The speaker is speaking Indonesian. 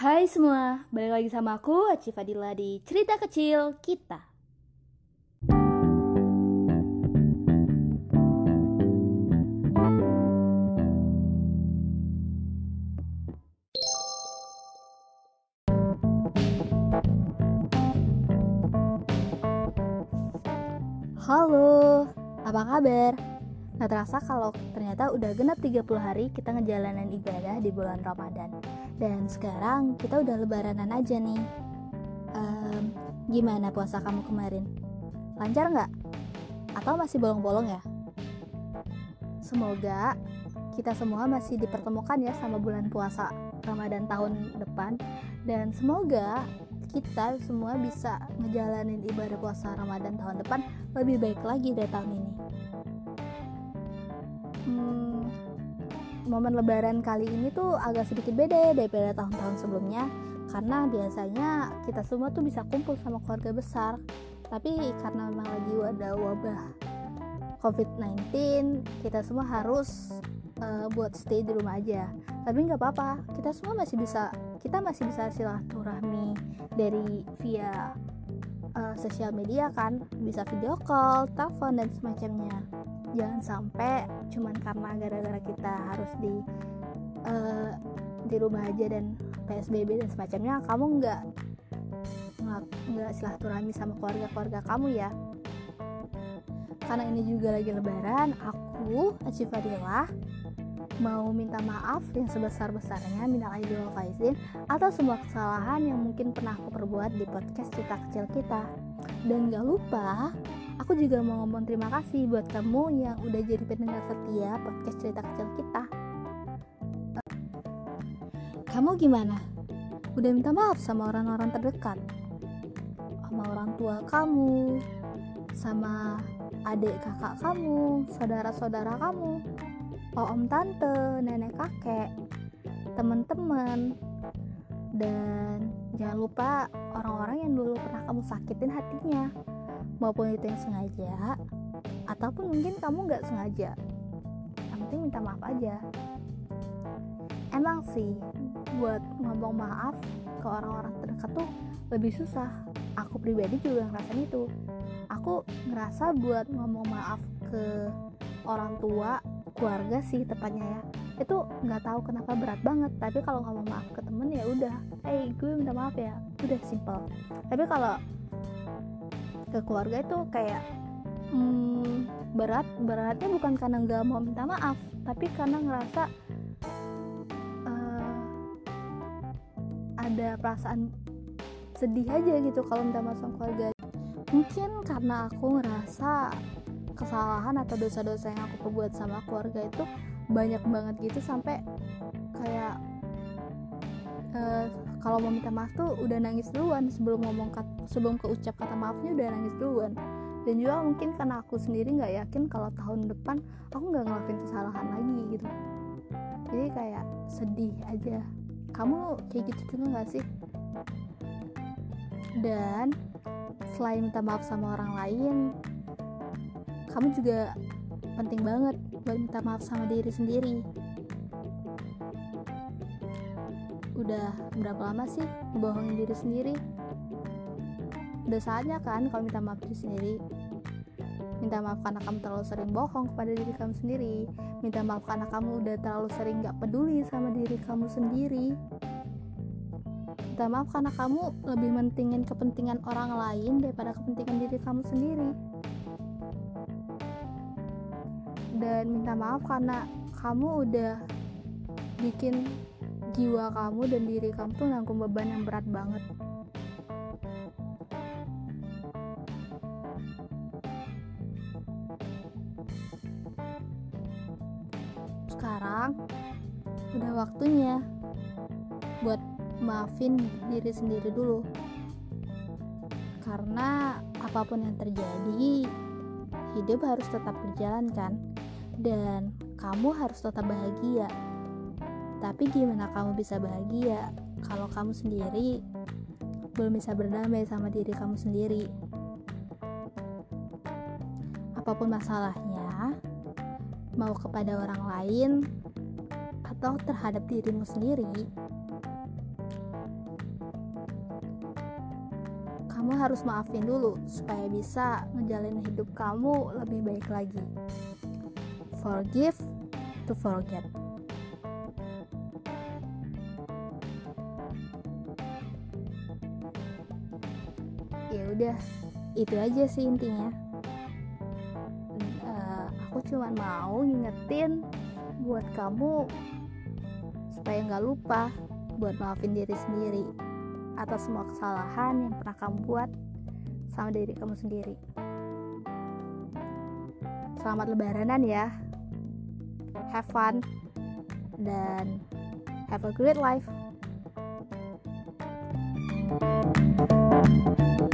Hai semua, balik lagi sama aku Aci Fadila di Cerita Kecil Kita. Halo, apa kabar? Gak terasa kalau ternyata udah genap 30 hari kita ngejalanin ibadah di bulan Ramadan Dan sekarang kita udah lebaranan aja nih um, Gimana puasa kamu kemarin? Lancar nggak? Atau masih bolong-bolong ya? Semoga kita semua masih dipertemukan ya sama bulan puasa Ramadan tahun depan Dan semoga kita semua bisa ngejalanin ibadah puasa Ramadan tahun depan lebih baik lagi dari tahun ini. Hmm, momen Lebaran kali ini tuh agak sedikit beda ya daripada tahun-tahun sebelumnya, karena biasanya kita semua tuh bisa kumpul sama keluarga besar. Tapi karena memang lagi ada wabah COVID-19, kita semua harus uh, buat stay di rumah aja. Tapi nggak apa-apa, kita semua masih bisa kita masih bisa silaturahmi dari via uh, sosial media kan bisa video call, telepon dan semacamnya jangan sampai cuman karena gara-gara kita harus di uh, di rumah aja dan PSBB dan semacamnya kamu nggak nggak silaturahmi sama keluarga-keluarga kamu ya karena ini juga lagi lebaran aku Aci Fadilah mau minta maaf yang sebesar-besarnya minal aidin faizin atau semua kesalahan yang mungkin pernah aku perbuat di podcast cerita kecil kita. Dan gak lupa, aku juga mau ngomong terima kasih buat kamu yang udah jadi pendengar setia podcast cerita kecil kita. Kamu gimana? Udah minta maaf sama orang-orang terdekat? Sama orang tua kamu? Sama adik kakak kamu? Saudara-saudara kamu? oh om tante, nenek kakek, teman-teman, dan jangan lupa orang-orang yang dulu pernah kamu sakitin hatinya, maupun itu yang sengaja, ataupun mungkin kamu nggak sengaja. Yang penting minta maaf aja. Emang sih, buat ngomong maaf ke orang-orang terdekat tuh lebih susah. Aku pribadi juga ngerasain itu. Aku ngerasa buat ngomong maaf ke orang tua keluarga sih tepatnya ya itu nggak tahu kenapa berat banget tapi kalau ngomong maaf ke temen ya udah hey gue minta maaf ya udah simple tapi kalau ke keluarga itu kayak hmm, berat beratnya bukan karena nggak mau minta maaf tapi karena ngerasa uh, ada perasaan sedih aja gitu kalau minta maaf sama keluarga. Mungkin karena aku ngerasa kesalahan atau dosa-dosa yang aku perbuat sama keluarga itu banyak banget gitu sampai kayak uh, kalau mau minta maaf tuh udah nangis duluan sebelum ngomong kat, sebelum keucap kata maafnya udah nangis duluan. Dan juga mungkin karena aku sendiri nggak yakin kalau tahun depan aku nggak ngelakuin kesalahan lagi gitu. Jadi kayak sedih aja. Kamu kayak gitu juga nggak sih? Dan selain minta maaf sama orang lain kamu juga penting banget buat minta maaf sama diri sendiri udah berapa lama sih bohongin diri sendiri? Udah saatnya kan kalau minta maaf diri sendiri. Minta maaf karena kamu terlalu sering bohong kepada diri kamu sendiri. Minta maaf karena kamu udah terlalu sering gak peduli sama diri kamu sendiri. Minta maaf karena kamu lebih mentingin kepentingan orang lain daripada kepentingan diri kamu sendiri. Dan minta maaf karena kamu udah bikin jiwa kamu dan diri kamu tuh nanggung beban yang berat banget. Sekarang udah waktunya buat maafin diri sendiri dulu. Karena apa pun yang terjadi hidup harus tetap berjalan kan? Dan kamu harus tetap bahagia. Tapi gimana kamu bisa bahagia kalau kamu sendiri belum bisa berdamai sama diri kamu sendiri? Apa pun masalahnya, mau kepada orang lain atau terhadap dirimu sendiri, kamu harus maafin dulu supaya bisa ngejalin hidup kamu lebih baik lagi. Forgive to forget. ya udah itu aja sih intinya uh, aku cuma mau ngingetin buat kamu supaya nggak lupa buat maafin diri sendiri atas semua kesalahan yang pernah kamu buat sama diri kamu sendiri. Selamat lebaranan ya. Have fun dan have a great life. thank you